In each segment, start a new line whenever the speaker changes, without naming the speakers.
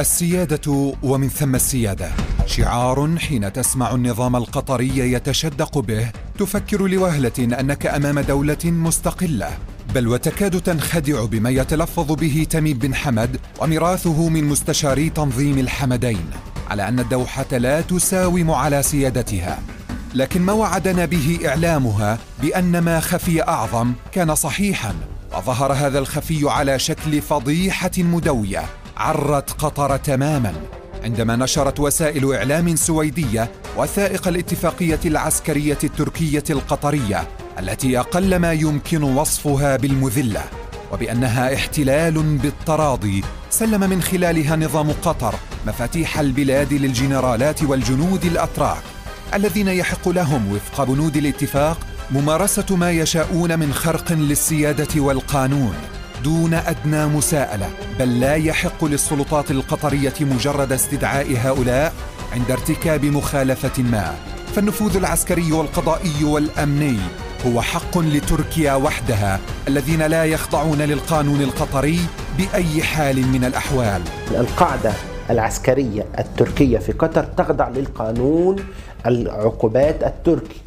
السيادة ومن ثم السيادة. شعار حين تسمع النظام القطري يتشدق به تفكر لوهلة أنك أمام دولة مستقلة. بل وتكاد تنخدع بما يتلفظ به تميم بن حمد وميراثه من مستشاري تنظيم الحمدين على أن الدوحة لا تساوم على سيادتها. لكن ما وعدنا به إعلامها بأن ما خفي أعظم كان صحيحا وظهر هذا الخفي على شكل فضيحة مدوية. عرت قطر تماما عندما نشرت وسائل إعلام سويدية وثائق الاتفاقية العسكرية التركية القطرية التي أقل ما يمكن وصفها بالمذلة وبأنها احتلال بالتراضي سلم من خلالها نظام قطر مفاتيح البلاد للجنرالات والجنود الأتراك الذين يحق لهم وفق بنود الاتفاق ممارسة ما يشاءون من خرق للسيادة والقانون. دون أدنى مساءلة بل لا يحق للسلطات القطرية مجرد استدعاء هؤلاء عند ارتكاب مخالفة ما. فالنفوذ العسكري والقضائي والأمني هو حق لتركيا وحدها الذين لا يخضعون للقانون القطري بأي حال من الأحوال.
القاعدة العسكرية التركية في قطر تخضع للقانون العقوبات التركي.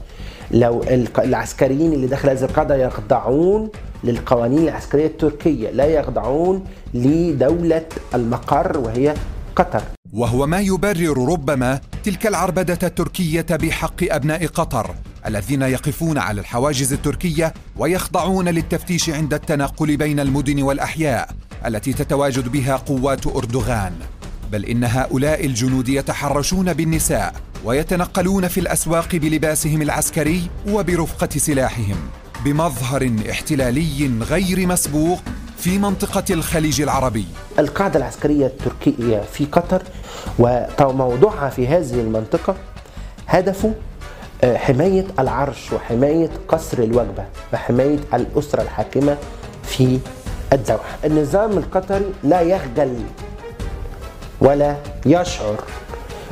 لو العسكريين اللي داخل هذه القاعدة يخضعون للقوانين العسكرية التركية. لا يخضعون لدولة المقر وهي قطر.
وهو ما يبرر ربما تلك العربدة التركية بحق أبناء قطر الذين يقفون على الحواجز التركية ويخضعون للتفتيش عند التنقل بين المدن والأحياء التي تتواجد بها قوات أردوغان. بل إن هؤلاء الجنود يتحرشون بالنساء ويتنقلون في الأسواق بلباسهم العسكري وبرفقة سلاحهم. بمظهر احتلالي غير مسبوق في منطقة الخليج العربي.
القاعدة العسكرية التركية في قطر وموضوعها في هذه المنطقة هدفه آه، حماية العرش وحماية قصر الوجبة وحماية الأسرة الحاكمة في الدوحة. النظام القطري لا يخجل ولا يشعر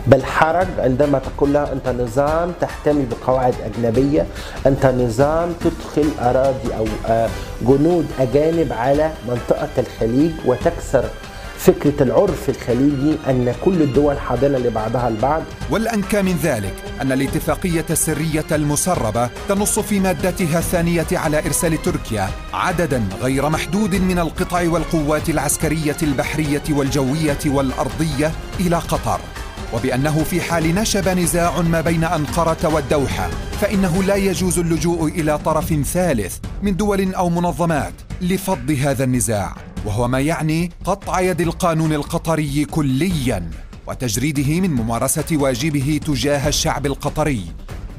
بالحرج عندما تقول لها أنت نظام تحتمي بقواعد أجنبية أنت نظام تدخل أراضي أو آه، جنود أجانب على منطقة الخليج وتكسر فكرة العرف الخليجي أن كل الدول حاضنة لبعضها البعض.
والأنكى من ذلك أن الاتفاقية السرية المسربة تنص في مادتها الثانية على إرسال تركيا عددا غير محدود من القطع والقوات العسكرية البحرية والجوية والأرضية إلى قطر. وبأنه في حال نشب نزاع ما بين أنقرة والدوحة فإنه لا يجوز اللجوء إلى طرف ثالث من دول أو منظمات لفض هذا النزاع وهو ما يعني قطع يد القانون القطري كليا وتجريده من ممارسة واجبه تجاه الشعب القطري.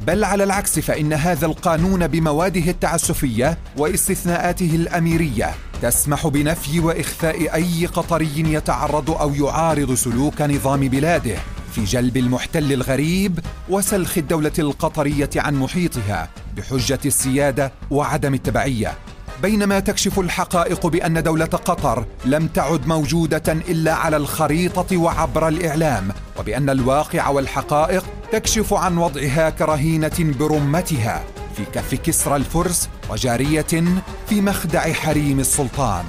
بل على العكس فإن هذا القانون بمواده التعسفية واستثناءاته الأميرية تسمح بنفي وإخفاء أي قطري يتعرض أو يعارض سلوك نظام بلاده. في جلب المحتل الغريب وسلخ الدولة القطرية عن محيطها بحجة السيادة وعدم التبعية. بينما تكشف الحقائق بأن دولة قطر لم تعد موجودة إلا على الخريطة وعبر الإعلام وبأن الواقع والحقائق تكشف عن وضعها كرهينة برمتها في كف كسرى الفرس وجارية في مخدع حريم السلطان.